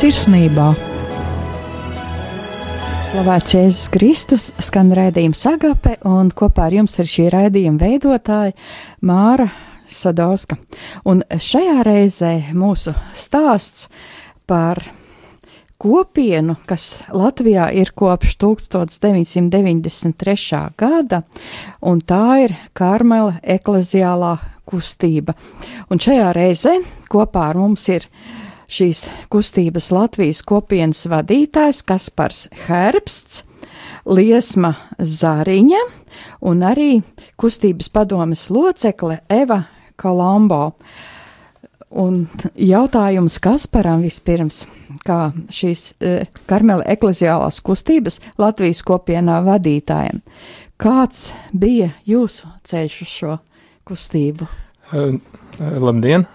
sirsnībā. Slavēts Jēzus Kristus, skan raidījums Agape, un kopā ar jums ir šī raidījuma veidotāja Māra Sadauska. Un šajā reizē mūsu stāsts par kopienu, kas Latvijā ir kopš 1993. gada, un tā ir Karmela ekleziālā kustība. Un šajā reizē kopā ar mums ir šīs kustības Latvijas kopienas vadītājs Kaspars Herbsts, Liesma Zāriņa un arī kustības padomes locekle Eva Kolombo. Un jautājums Kasparam vispirms, kā šīs e, Karmela ekleziālās kustības Latvijas kopienā vadītājiem. Kāds bija jūsu ceļš uz šo kustību? Uh, labdien,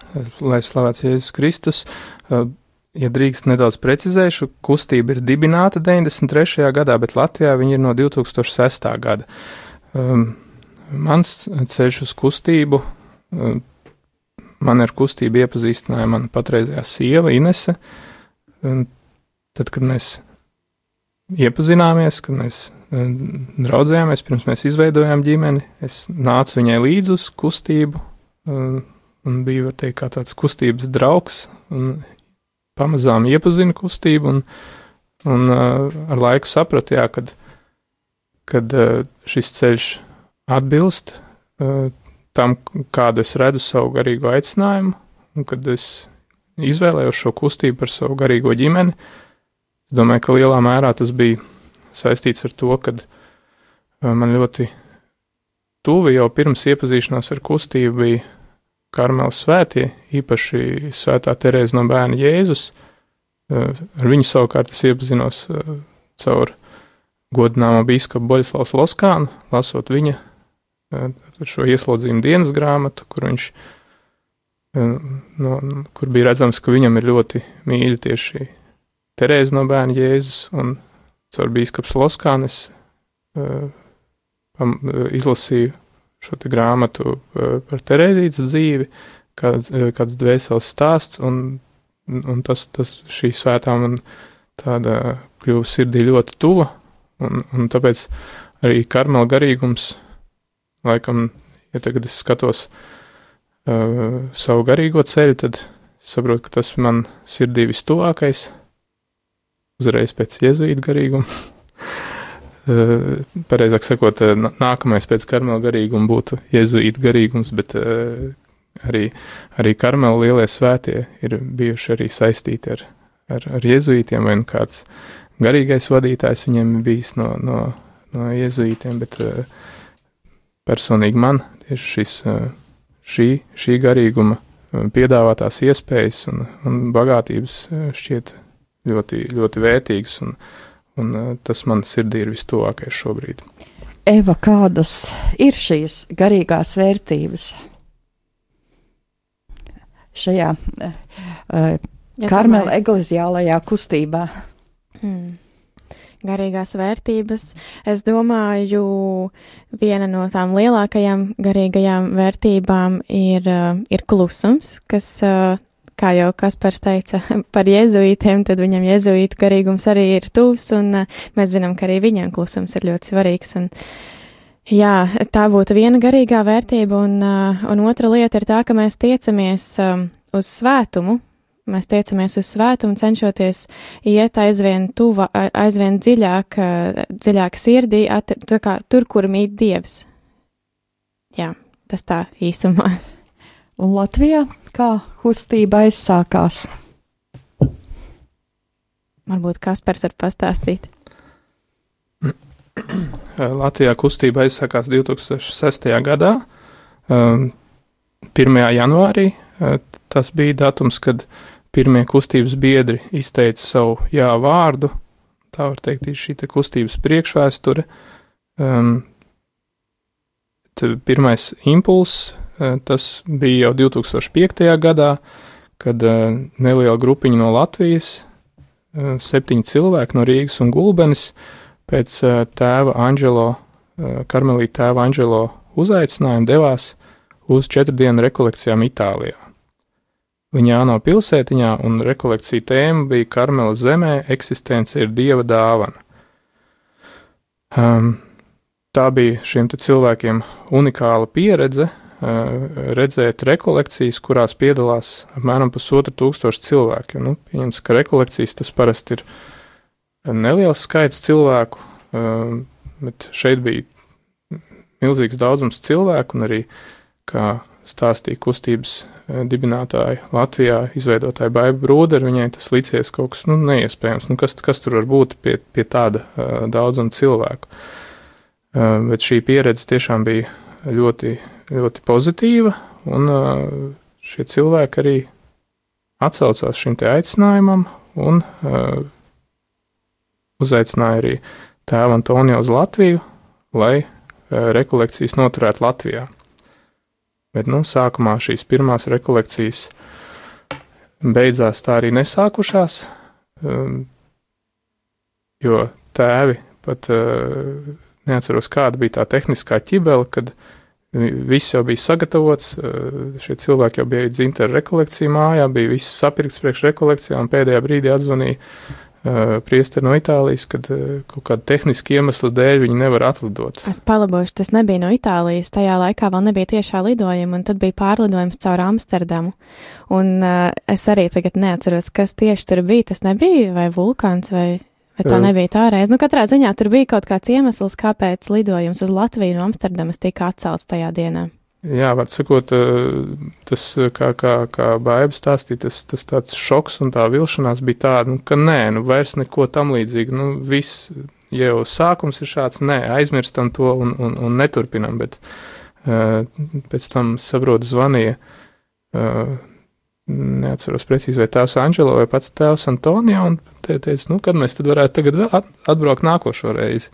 lai slavēts Jēzus Kristus. Uh, ja drīkst nedaudz precizēšu, kustība ir dibināta 93. gadā, bet Latvijā viņa ir no 2006. gada. Um, mans ceļš uz kustību uh, man ar kustību iepazīstināja mana patreizējā sieva Inese. Un tad, kad mēs iepazināmies, kad mēs eh, draudzējāmies, pirms mēs izveidojām ģimeni, es nācu viņai līdzi uz kustību un, un biju, teikt, kā tāds kustības draugs un pamazām iepazinu kustību un, un uh, ar laiku sapratu, jā, kad, kad uh, šis ceļš atbilst uh, tam, kādu es redzu savu garīgo aicinājumu, un kad es izvēlējos šo kustību par savu garīgo ģimeni, es domāju, ka lielā mērā tas bija saistīts ar to, ka uh, man ļoti tuvi jau pirms iepazīšanās ar kustību bija Karmelis svētie, īpaši svētā Terēza no bērna Jēzus. Ar viņu savukārt es iepazinos caur godināmo bīskapu Boļislavs Loskānu, lasot viņa šo ieslodzījumu dienas grāmatu, kur viņš, no, kur bija redzams, ka viņam ir ļoti mīļa tieši Terēza no bērna Jēzus, un caur bīskaps Loskānes izlasīju šo grāmatu par Terēzītes dzīvi, kāds, kāds dvēseles stāsts, un, un tas, tas šī svētā man tāda kļuva sirdī ļoti tuva, un, un tāpēc arī karmela garīgums laikam, ja tagad es skatos uh, savu garīgo ceļu, tad saprotu, ka tas man sirdī vistuvākais, uzreiz pēc jēzuīta garīguma. uh, pareizāk sakot, uh, nākamais pēc karmela garīguma būtu jēzuīta garīgums, bet uh, arī, arī karmela lielie svētie ir bijuši arī saistīti ar, ar, ar jēzuītiem, vai nu kāds garīgais vadītājs viņiem bijis no, no, no jēzuītiem, bet personīgi man tieši šis, šī, šī garīguma piedāvātās iespējas un, un bagātības šķiet ļoti, ļoti vērtīgas, un, un tas man sirdī ir vistuvākais šobrīd. Eva, kādas ir šīs garīgās vērtības šajā uh, Karmela ekleziālajā kustībā? Hmm garīgās vērtības. Es domāju, viena no tām lielākajām garīgajām vērtībām ir, uh, ir klusums, kas, uh, kā jau Kaspars teica par jēzuītiem, tad viņam jēzuītu garīgums arī ir tūs, un uh, mēs zinām, ka arī viņam klusums ir ļoti svarīgs. Un, Jā, tā būtu viena garīgā vērtība, un, un otra lieta ir tā, ka mēs tiecamies um, uz svētumu, Mēs tiecamies uz svētumu, cenšoties iet aizvien tuva, aizvien dziļāk, dziļāk sirdī, at, kā, tur, kur mīt dievs. Jā, tas tā īsumā. Un Latvijā kā kustība aizsākās? Varbūt Kaspars var pastāstīt. Latvijā kustība aizsākās 2006. gadā, 1. janvārī. Tas bija datums, kad pirmie kustības biedri izteica savu jā vārdu. Tā var teikt, ir šī kustības priekšvēsture. Um, pirmais impulss, uh, tas bija jau 2005. gadā, kad uh, neliela grupiņa no Latvijas, uh, septiņi cilvēki no Rīgas un Gulbenes, pēc tēva Anģelo, karmelīta tēva Anģelo uzaicinājuma devās uz četru dienu rekolekcijām Itālijā. Liņāno pilsētiņā, un rekolekcija tēma bija Karmela zemē eksistence ir dieva dāvana. Um, tā bija šiem cilvēkiem unikāla pieredze redzēt rekolekcijas, kurās piedalās apmēram pusotra tūkstoša cilvēku. Nu, pieņems, ka rekolekcijas tas parasti ir neliels skaits cilvēku, uh, bet šeit bija milzīgs daudzums cilvēku, un arī, kā stāstīja kustības eh, dibinātāja Latvijā, izveidotāja Baiba Brūdera, viņai tas licies kaut kas nu, neiespējams. Nu, kas, kas tur var būt pie, pie tāda daudzuma cilvēku? Bet šī pieredze tiešām bija ļoti, ļoti pozitīva, un uh, šie cilvēki arī atsaucās šim te aicinājumam un uh, uzaicināja arī tēvu Antoniju uz Latviju, lai rekolekcijas noturēt Latvijā. Bet, nu, sākumā šīs pirmās rekolekcijas beidzās tā arī nesākušās, jo tēvi pat uh, neatceros, kāda bija tā tehniskā ķibele, kad viss jau bija sagatavots, uh, šie cilvēki jau bija dzimta ar rekolekciju mājā, bija viss sapirkts priekš rekolekcijām, pēdējā brīdī atzvanīja uh, priesteri no Itālijas, kad uh, kaut kāda tehniska iemesla dēļ viņi nevar atlidot. Es palabošu, tas nebija no Itālijas, tajā laikā vēl nebija tiešā lidojuma, un tad bija pārlidojums caur Amsterdamu. Un uh, es arī tagad neatceros, kas tieši tur bija. Tas nebija vai vulkāns vai. Bet tā nebija tā reize. Nu, katrā ziņā tur bija kaut kāds iemesls, kāpēc lidojums uz Latviju no Amsterdamas tika atcelts tajā dienā. Jā, var sakot, tas, kā, kā, kā Baiba stāstīja, tas, tas tāds šoks un tā vilšanās bija tāda, nu, ka nē, nu, vairs neko tam līdzīgu, nu, viss, ja jau sākums ir šāds, nē, aizmirstam to un, un, un neturpinam, bet uh, pēc tam saprotu zvanīja, uh, neatceros precīzi, vai tēvs Anģelo vai pats tēvs Antonija, te teica, nu, kad mēs tad varētu tagad vēl atbraukt nākošo reizi.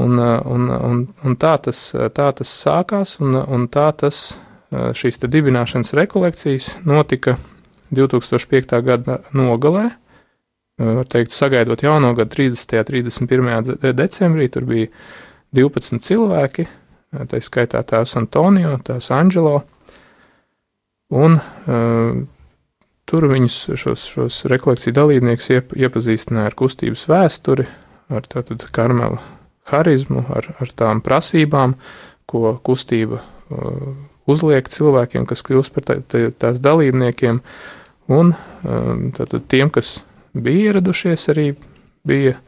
Un, uh, un, un, un tā, tas, tā tas sākās, un, un tā tas uh, šīs dibināšanas rekolekcijas notika 2005. gada nogalē. Uh, var teikt, sagaidot jauno gadu 30. un 31. decembrī, tur bija 12 cilvēki, tā skaitā tēvs Antonio, tēvs Angelo, un tur viņus, šos, šos rekolekciju dalībniekus iep, iepazīstināja ar kustības vēsturi, ar tātad Karmela harizmu, ar, ar tām prasībām, ko kustība uzliek cilvēkiem, kas kļūst par tā, tā, tās dalībniekiem. Un tātad tiem, kas bija ieradušies, arī bija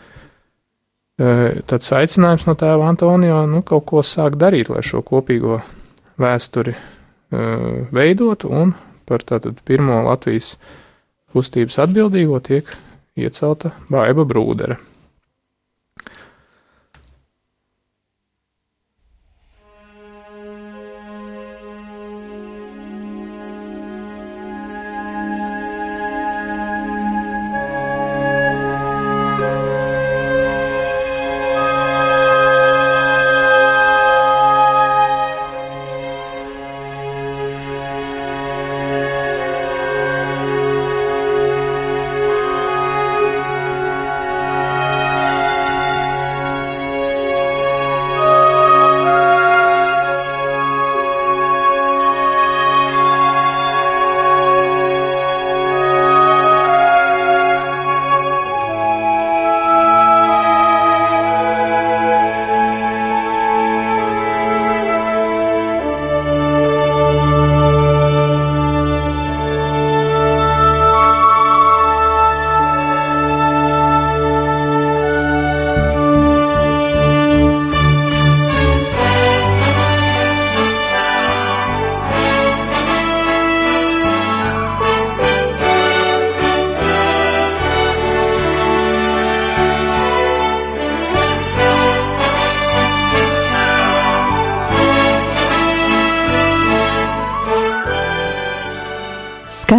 tāds aicinājums no tēva Antonio nu, kaut ko sākt darīt, lai šo kopīgo vēsturi uh, veidotu, un par tātad pirmo Latvijas kustības atbildīgo tiek iecelta Baiba Brūdere.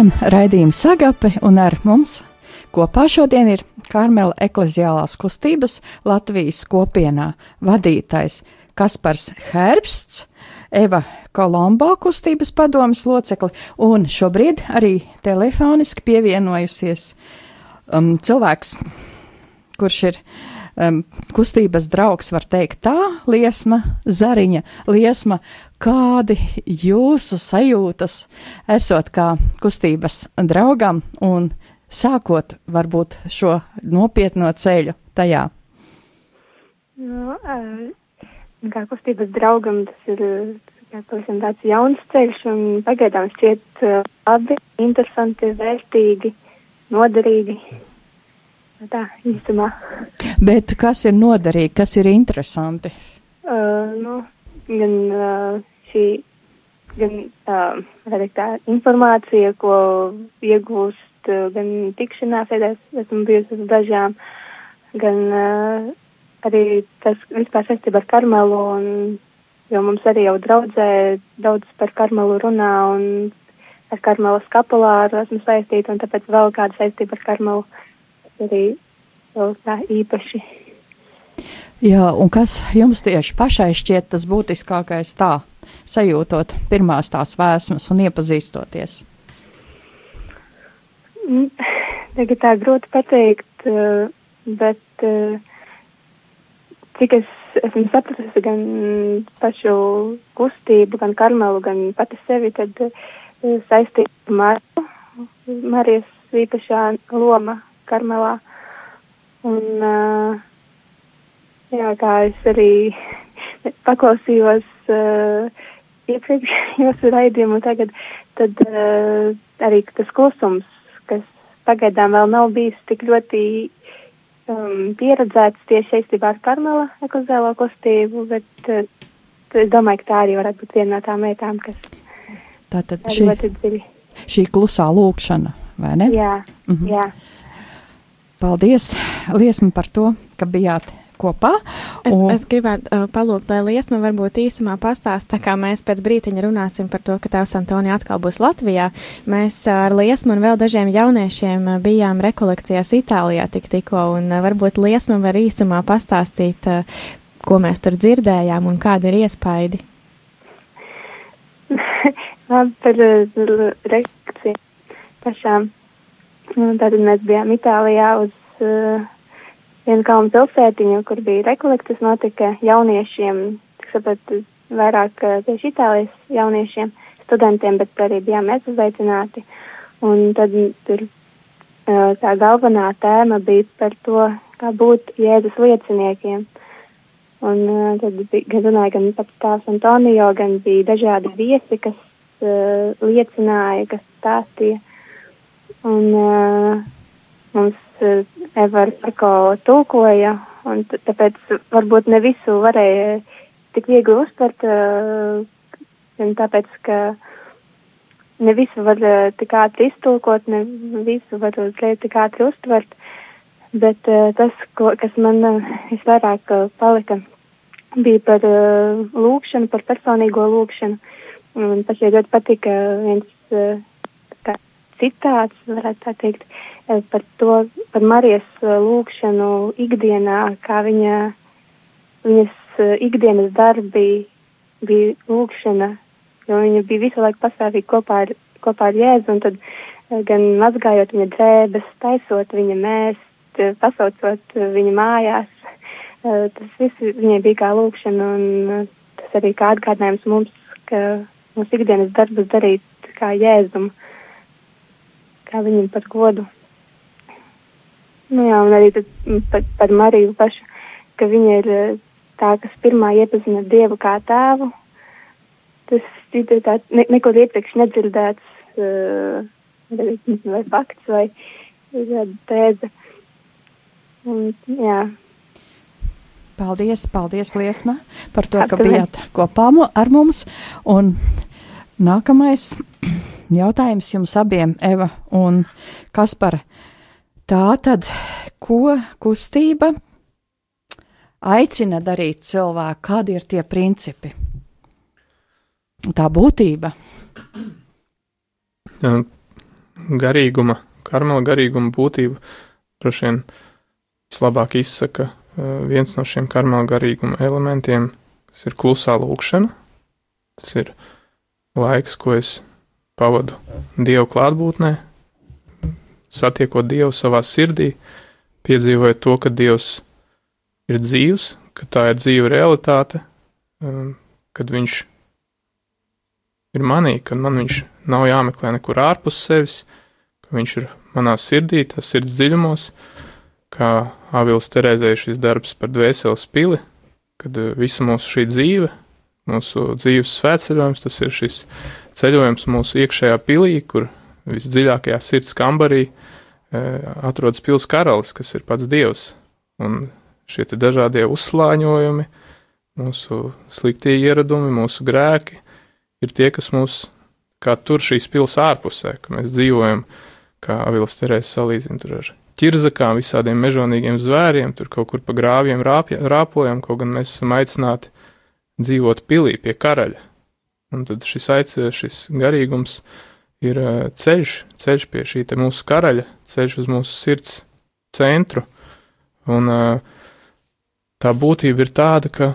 Skan raidījums Sagape, un ar mums kopā šodien ir Karmela ekleziālās kustības Latvijas kopienā vadītājs Kaspars Herbsts, Eva Kolombo kustības padomas locekli, un šobrīd arī telefoniski pievienojusies um, cilvēks, kurš ir um, kustības draugs, var teikt tā, liesma, zariņa, liesma, kādi jūsu sajūtas esot kā kustības draugam un sākot varbūt šo nopietno ceļu tajā? Nu, kā kustības draugam tas ir pavisam tāds jauns ceļš un pagaidām šķiet labi, interesanti, vērtīgi, noderīgi. Tā īstumā. Bet kas ir noderīgi, kas ir interesanti? Uh, nu, gan uh, šī, gan uh, tā informācija, ko iegūst, uh, gan tikšanās, es esmu bijusi uz dažām, gan uh, arī tas vispār saistībā ar Karmelu, un, jo mums arī jau draudzē daudz par Karmelu runā, un ar Karmelu skapulāru esmu saistīta, un tāpēc vēl kāda saistība ar Karmelu arī vēl tā īpaši. Jā, un kas jums tieši pašai šķiet tas būtiskākais tā, sajūtot pirmās tās vēsmas un iepazīstoties? Mm, tagad tā grūti pateikt, eh, bet uh, cik es esmu sapratusi gan pašu kustību, gan karmelu, gan pati sevi, tad uh, saistība Mariju, Marijas īpašā loma karmelā. Un, uh, jā, kā es arī paklausījos uh, iepriekšējos raidījumu, tagad, tad uh, arī tas klusums, kas pagaidām vēl nav bijis tik ļoti um, pieredzēts tieši saistībā ar Karmela ekozēlo kustību, bet uh, es domāju, ka tā arī varētu būt viena no tām lietām, kas Tātad šī. Šī klusā lūkšana, vai ne? Jā, -hmm. jā. Paldies, Liesma, par to, ka bijāt kopā. Es, un... es gribētu uh, palūgt, lai Liesma varbūt īsumā pastāst, tā kā mēs pēc brītiņa runāsim par to, ka tēvs Antonija atkal būs Latvijā. Mēs ar Liesmu un vēl dažiem jauniešiem bijām rekolekcijās Itālijā tik tikko, un uh, varbūt Liesma var īsumā pastāstīt, uh, ko mēs tur dzirdējām un kādi ir iespaidi. Par uh, rekolekciju pašām. Tātad mēs bijām Itālijā uz uh, viena kalnu pilsētiņa, kur bija rekolektas, notika jauniešiem, sapratu, vairāk eh, tieši Itālijas jauniešiem, studentiem, bet arī bijām mēs uzaicināti. Un tad tur eh, tā galvenā tēma bija par to, kā būt Jēzus lieciniekiem. Un uh, tad bija, runāja gan pats tās Antonio, gan bija dažādi viesi, kas uh, liecināja, kas stāstīja. Un uh, mums uh, Eva Marko tulkoja, un tāpēc varbūt ne visu varēja tik viegli uztvert, uh, tāpēc, ka ne visu var uh, tik ātri iztulkot, ne visu var uzreiz tik ātri uztvert, bet uh, tas, ko, kas man uh, visvairāk uh, palika, bija par uh, lūkšanu, par personīgo lūkšanu. Un tas ļoti patika viens uh, citāts, varētu tā teikt, eh, par to, par Marijas eh, lūkšanu ikdienā, kā viņa, viņas eh, ikdienas darbi bija lūkšana, jo viņa bija visu laiku pastāvīgi kopā ar, kopā ar Jēzu, un tad gan mazgājot viņa drēbes, taisot viņa mēst, pasaucot viņa mājās, tas viss viņai bija kā lūkšana, un tas arī kā atgādinājums mums, ka mums ikdienas darbus darīt kā Jēzumu kā viņam par godu. Nu jā, un arī tad, par, par Mariju pašu, ka viņa ir eh, tā, kas pirmā iepazina Dievu kā tēvu. Tas ir tā, ne, nekur iepriekš nedzirdēts, uh, vai fakts, vai tēze. Un, jā. Paldies, paldies, Liesma, par to, ka bijāt kopā ar mums. Un nākamais jautājums jums abiem, Eva un Kaspar. Tā tad, ko kustība aicina darīt cilvēku, kādi ir tie principi? Tā būtība. Garīguma, karmela garīguma būtība droši vien vislabāk izsaka viens no šiem karmela garīguma elementiem, kas ir klusā lūkšana. Tas ir laiks, ko es pavadu Dievu klātbūtnē, satiekot Dievu savā sirdī, piedzīvojot to, ka Dievs ir dzīvs, ka tā ir dzīva realitāte, um, kad viņš ir manī, ka man viņš nav jāmeklē nekur ārpus sevis, ka viņš ir manā sirdī, tas sirds dziļumos, kā Avils Terēzē šis darbs par dvēseles pili, kad uh, visa mūsu šī dzīve, mūsu dzīves svētceļojums, tas ir šis ceļojums mūsu iekšējā pilī, kur visdziļākajā sirds kambarī uh, atrodas pils karalis, kas ir pats dievs. Un šie dažādie uzslāņojumi, mūsu sliktie ieradumi, mūsu grēki ir tie, kas mūs kā tur šīs pils ārpusē, ka mēs dzīvojam, kā Avils Terēs salīdzina tur ar ķirzakām, visādiem mežonīgiem zvēriem, tur kaut kur pa grāviem rāpja, rāpojam, kaut gan mēs esam aicināti dzīvot pilī pie karaļa. Un tad šis aic, šis garīgums ir ceļš, ceļš pie šī mūsu karaļa, ceļš uz mūsu sirds centru. Un tā būtība ir tāda, ka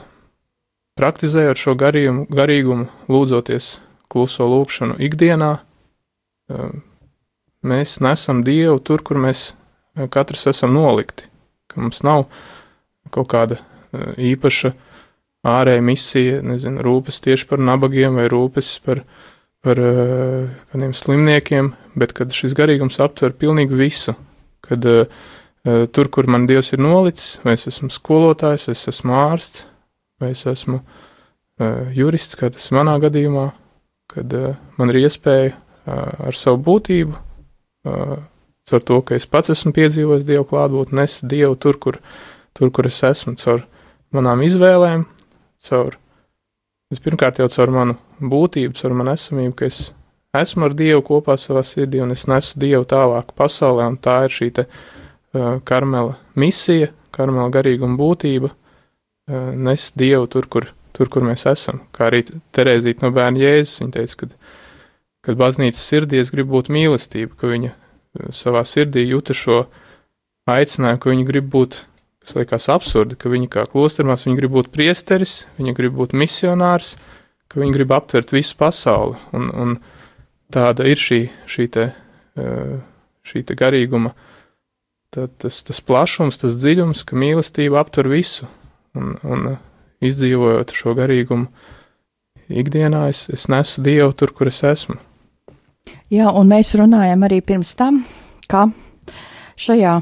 praktizējot šo garīgumu, garīgumu lūdzoties kluso lūkšanu ikdienā, mēs nesam Dievu tur, kur mēs katrs esam nolikti, ka mums nav kaut kāda īpaša ārēja misija, nezinu, rūpes tieši par nabagiem vai rūpes par, par kādiem slimniekiem, bet kad šis garīgums aptver pilnīgi visu, kad tur, kur man Dievs ir nolicis, vai es esmu skolotājs, vai es esmu ārsts, vai es esmu jurists, kā tas manā gadījumā, kad man ir iespēja ar savu būtību caur to, ka es pats esmu piedzīvojis Dievu klātbūtni, nes Dievu tur, kur, tur, kur es esmu, caur manām izvēlēm, caur, pirmkārt jau caur manu būtību, caur manu esamību, ka es esmu ar Dievu kopā savā sirdī un es nesu Dievu tālāk pasaulē, un tā ir šī te uh, karmela misija, karmela garīguma būtība, uh, nes Dievu tur, kur, tur, kur mēs esam. Kā arī Terēzīt no bērna Jēzus, viņa teica, kad, kad baznīcas sirdī es gribu būt mīlestība, ka viņa savā sirdī jūta šo aicinājumu, ka viņi grib būt, kas liekas absurdi, ka viņi kā klostermās, viņi grib būt priesteris, viņi grib būt misionārs, ka viņi grib aptvert visu pasauli. Un, un tāda ir šī, šī, te, šī te garīguma, tā, tas, tas plašums, tas dziļums, ka mīlestība aptver visu. Un, un izdzīvojot šo garīgumu ikdienā, es, es nesu Dievu tur, kur es esmu. Jā, un mēs runājam arī pirms tam, ka šajā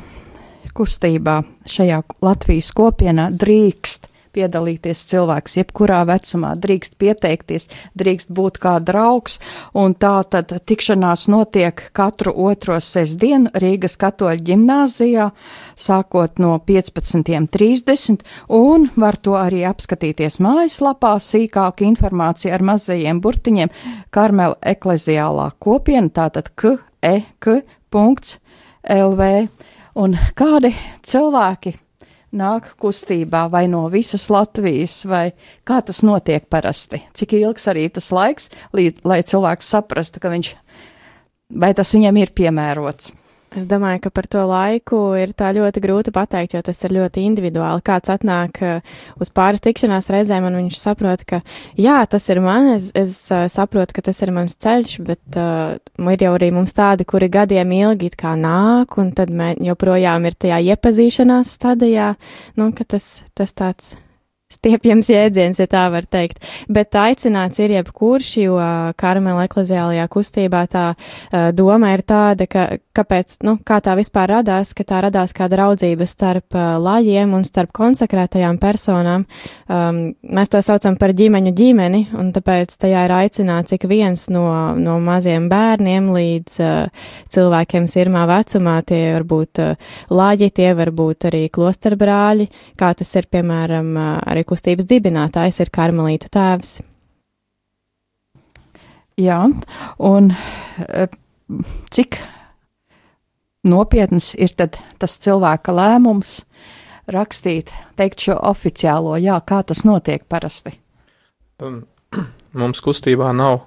kustībā, šajā Latvijas kopienā drīkst piedalīties cilvēks, jebkurā vecumā, drīkst pieteikties, drīkst būt kā draugs, un tā tad tikšanās notiek katru otro sestdienu Rīgas katoļu ģimnāzijā, sākot no 15.30, un var to arī apskatīties mājaslapā, sīkāka informācija ar mazajiem burtiņiem Karmela ekleziālā kopiena, tātad k.e.k.lv. Un kādi cilvēki nāk kustībā vai no visas Latvijas, vai kā tas notiek parasti? Cik ilgs arī tas laiks, lai cilvēks saprastu, ka viņš, vai tas viņam ir piemērots? Es domāju, ka par to laiku ir tā ļoti grūti pateikt, jo tas ir ļoti individuāli. Kāds atnāk uh, uz pāris tikšanās reizēm, un viņš saprot, ka jā, tas ir man, es, es uh, saprotu, ka tas ir mans ceļš, bet uh, ir jau arī mums tādi, kuri gadiem ilgi it kā nāk, un tad joprojām ir tajā iepazīšanās stadijā, nu, ka tas, tas tāds stiepjams jēdziens, ja tā var teikt. Bet aicināts ir jebkurš, jo Karmela ekleziālajā kustībā tā uh, doma ir tāda, ka, kāpēc, nu, kā tā vispār radās, ka tā radās kā draudzība starp uh, lajiem un starp konsekrētajām personām. Um, mēs to saucam par ģimeņu ģimeni, un tāpēc tajā ir aicināts ik viens no, no maziem bērniem līdz uh, cilvēkiem sirmā vecumā. Tie var būt uh, laģi, tie var būt arī klosterbrāļi, kā tas ir, piemēram, uh, arī arī kustības dibinātājs ir karmelītu tēvs. Jā, un e, cik nopietns ir tas cilvēka lēmums rakstīt, teikt šo oficiālo, jā, kā tas notiek parasti? Um, mums kustībā nav,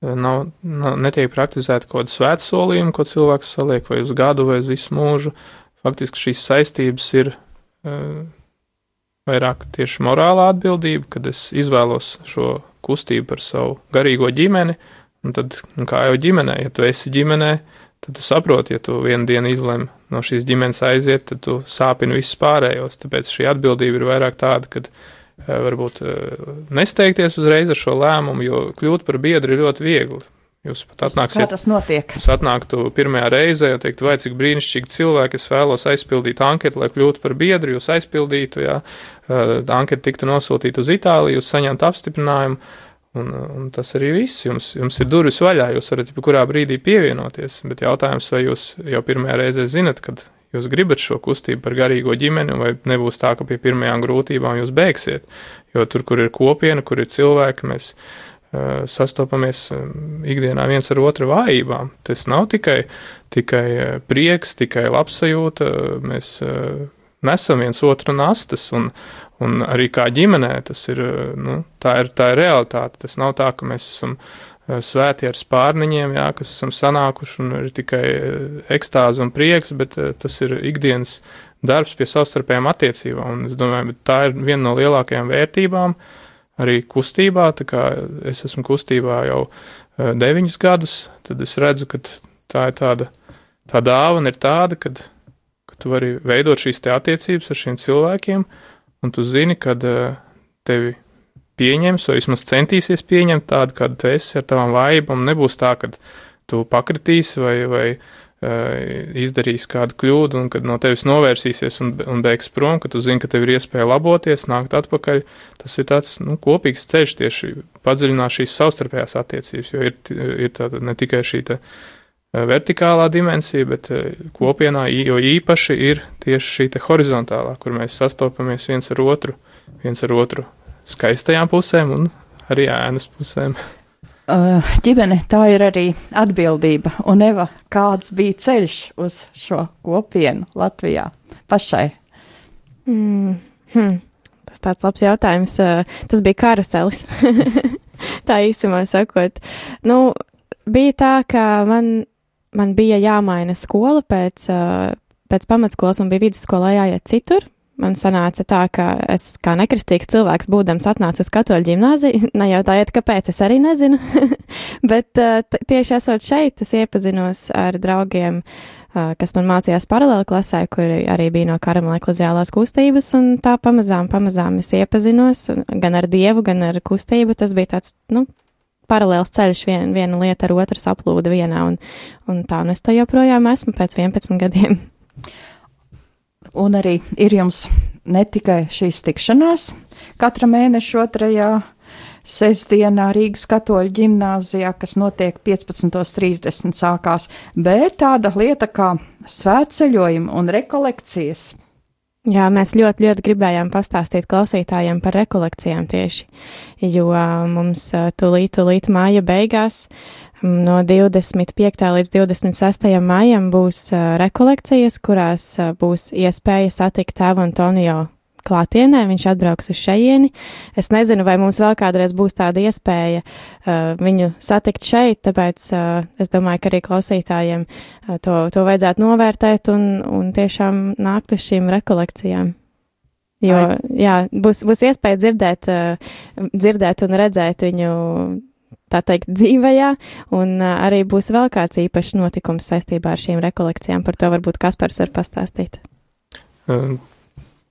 nav, nav netiek praktizēta kaut kāda svētsolījuma, ko cilvēks saliek vai uz gadu vai uz visu mūžu. Faktiski šīs saistības ir uh, vairāk tieši morālā atbildība, kad es izvēlos šo kustību par savu garīgo ģimeni, un tad, un kā jau ģimenē, ja tu esi ģimenē, tad tu saproti, ja tu vienu dienu izlem no šīs ģimenes aiziet, tad tu sāpini visus pārējos. Tāpēc šī atbildība ir vairāk tāda, ka varbūt nesteigties uzreiz ar šo lēmumu, jo kļūt par biedru ir ļoti viegli. Jūs pat atnāksiet. Kā tas notiek? Jūs atnāktu pirmajā reizē un teikt, vai cik brīnišķīgi cilvēki, es vēlos aizpildīt anketu, lai kļūtu par biedru, jūs aizpildītu, jā, anketa tiktu nosūtīta uz Itāliju, jūs saņemtu apstiprinājumu, un, un tas arī viss. Jums, jums ir durvis vaļā, jūs varat jebkurā brīdī pievienoties, bet jautājums, vai jūs jau pirmajā reizē zinat, kad jūs gribat šo kustību par garīgo ģimeni, vai nebūs tā, ka pie pirmajām grūtībām jūs beigsiet, jo tur, kur ir kopiena, kur ir cilvēki, mēs sastopamies ikdienā viens ar otru vājībām. Tas nav tikai, tikai prieks, tikai labsajūta, mēs nesam viens otru nastas, un, un arī kā ģimenē tas ir, nu, tā ir, tā ir realitāte. Tas nav tā, ka mēs esam svēti ar spārniņiem, jā, kas esam sanākuši un ir tikai ekstāze un prieks, bet tas ir ikdienas darbs pie savstarpējām attiecībām, un es domāju, tā ir viena no lielākajām vērtībām, uh, arī kustībā. Es esmu kustībā jau uh, deviņus gadus, tad es redzu, ka tā ir tāda, tā dāvana ir tāda, kad, ka tu vari veidot šīs attiecības ar šiem cilvēkiem, un tu zini, kad uh, tevi pieņems, vai vismaz centīsies pieņemt tādu, kāda tu esi ar tavām vājībām. Nebūs tā, ka tu pakritīsi vai, vai izdarījis kādu kļūdu, un kad no tevis novērsīsies un, un beigs prom, ka tu zini, ka tev ir iespēja laboties, nākt atpakaļ. Tas ir tāds nu, kopīgs ceļš tieši padziļināt šīs savstarpējās attiecības, jo ir, ir tāda ne tikai šī eh, vertikālā dimensija, bet kopienā jo īpaši ir tieši šī horizontālā, kur mēs sastopamies viens ar otru, viens ar otru skaistajām pusēm un arī ēnas pusēm. Uh, ģimene tā ir arī atbildība. Un Eva, kāds bija ceļš uz šo kopienu Latvijā pašai? Mm, hmm. Tas tāds labs jautājums. Uh, tas bija karuselis. tā īsumā sakot. Nu, bija tā, ka man, man bija jāmaina skola pēc, uh, pēc pamatskolas, man bija vidusskolā jāiet citur man sanāca tā, ka es kā nekristīgs cilvēks, būdams atnācis uz katoļu ģimnāziju, nejautājiet, kāpēc, es arī nezinu, bet uh, tieši esot šeit, es iepazinos ar draugiem, uh, kas man mācījās paralēli klasē, kuri arī bija no karamela ekleziālās kustības, un tā pamazām, pamazām es iepazinos gan ar Dievu, gan ar kustību, tas bija tāds, nu, paralēls ceļš, vien, viena lieta ar otru saplūda vienā, un, un tā, nu es tā joprojām esmu pēc 11 gadiem. Un arī ir jums ne tikai šīs tikšanās katra mēneša otrajā sestdienā Rīgas katoļu ģimnāzijā, kas notiek 15.30 sākās, bet tāda lieta kā svētceļojumi un rekolekcijas. Jā, mēs ļoti, ļoti gribējām pastāstīt klausītājiem par rekolekcijām tieši, jo mums tūlīt, tūlīt māja beigās No 25. līdz 26. maijam būs rekolekcijas, kurās būs iespēja satikt tēvu Antonio klātienē, viņš atbrauks uz šejieni. Es nezinu, vai mums vēl kādreiz būs tāda iespēja uh, viņu satikt šeit, tāpēc uh, es domāju, ka arī klausītājiem uh, to, to vajadzētu novērtēt un, un tiešām nākt uz šīm rekolekcijām. Jo, jā, būs, būs iespēja dzirdēt, uh, dzirdēt un redzēt viņu tā teikt, dzīvajā, un uh, arī būs vēl kāds īpašs notikums saistībā ar šīm rekolekcijām. Par to varbūt Kaspars var pastāstīt. Uh,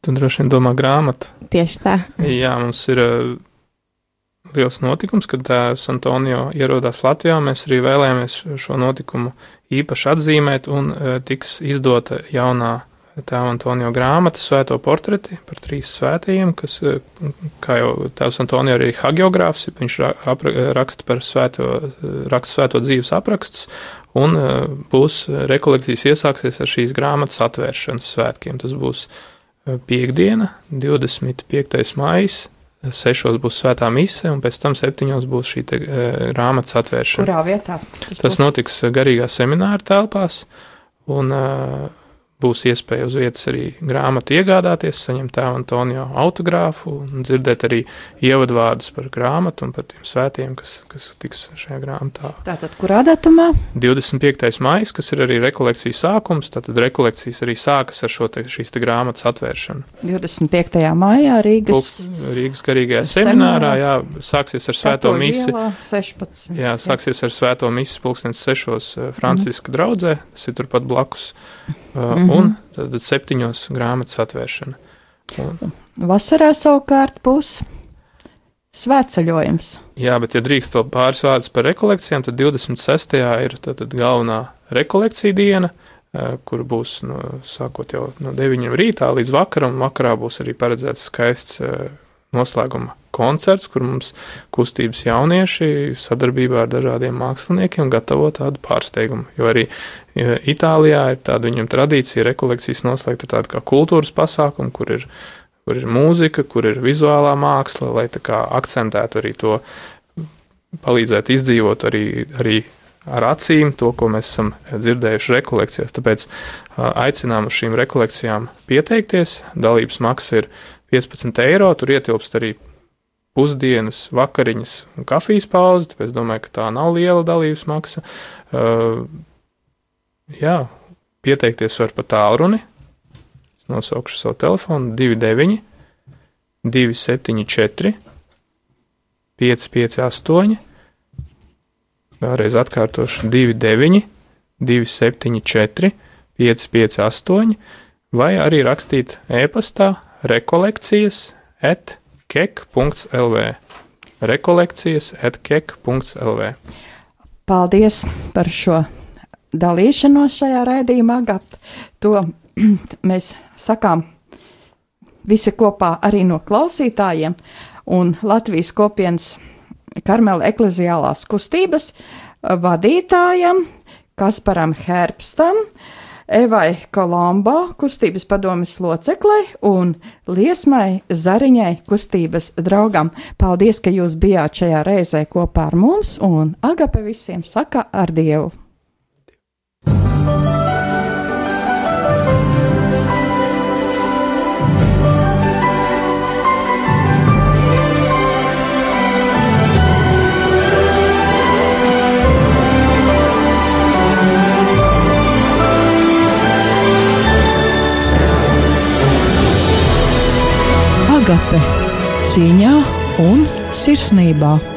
tu droši vien domā grāmatu. Tieši tā. Jā, mums ir uh, liels notikums, kad tēvs Antonio ierodās Latvijā. Mēs arī vēlējāmies šo notikumu īpaši atzīmēt, un uh, tiks izdota jaunā tēva Antonio grāmata, svēto portreti par trīs svētajiem, kas, eh, kā jau tēvs Antonio arī ir hagiogrāfs, viņš raksta par svēto, raksta svēto dzīves aprakstus, un eh, būs rekolekcijas iesāksies ar šīs grāmatas atvēršanas svētkiem. Tas būs eh, piekdiena, 25. maijs, sešos būs svētā mise, un pēc tam septiņos būs šī te, e, grāmatas atvēršana. Kurā vietā? Tas, tas būs? notiks garīgā semināra telpās, un e, būs iespēja uz vietas arī grāmatu iegādāties, saņemt tēva Antonio autogrāfu un dzirdēt arī ievadvārdus par grāmatu un par tiem svētiem, kas, kas tiks šajā grāmatā. Tātad, kurā datumā? 25. maijs, kas ir arī rekolekcijas sākums, tātad rekolekcijas arī sākas ar šo te, šīs te grāmatas atvēršanu. 25. maijā Rīgas, Lūk, Rīgas garīgajā seminārā, jā, sāksies ar svēto misi. 16. Jā, sāksies jā. ar svēto misi pulkstens sešos eh, Franciska mm. draudzē, tas ir turpat blakus mm -hmm. un tad septiņos grāmatas atvēršana. Un, Vasarā savukārt būs svētceļojums. Jā, bet, ja drīkst vēl pāris vārdus par rekolekcijām, tad 26. ir tad, tad galvenā rekolekcija diena, kur būs no, sākot jau no 9 rītā līdz vakaram. Vakarā būs arī paredzēts skaists noslēguma koncerts, kur mums kustības jaunieši sadarbībā ar dažādiem māksliniekiem gatavo tādu pārsteigumu. Jo arī Itālijā ir tāda viņam tradīcija, rekolekcijas noslēgt ar tādu kā kultūras pasākumu, kur ir kur ir mūzika, kur ir vizuālā māksla, lai tā kā akcentētu arī to, palīdzētu izdzīvot arī, arī ar acīm to, ko mēs esam dzirdējuši rekolekcijās. Tāpēc aicinām uz šīm rekolekcijām pieteikties. Dalības maksa ir 15 eiro, tur ietilpst arī pusdienas, vakariņas un kafijas pauze, tāpēc domāju, ka tā nav liela dalības maksa. Uh, jā, pieteikties var pa tālruni. Nosaukšu savu telefonu 29, 274, 558, vēlreiz atkārtošu 29, 274, 558, vai arī rakstīt e-pastā rekolekcijas at kek.lv. Rekolekcijas at kek.lv. Paldies par šo dalīšanos šajā raidījumā, Agap. To mēs sakām visi kopā arī no klausītājiem un Latvijas kopienas Karmela ekleziālās kustības vadītājam Kasparam Herbstam, Evai Kolombo kustības padomes loceklei un Liesmai Zariņai kustības draugam. Paldies, ka jūs bijāt šajā reizē kopā ar mums un Agape visiem saka ar Dievu! Agape cīņā un sirsnībā.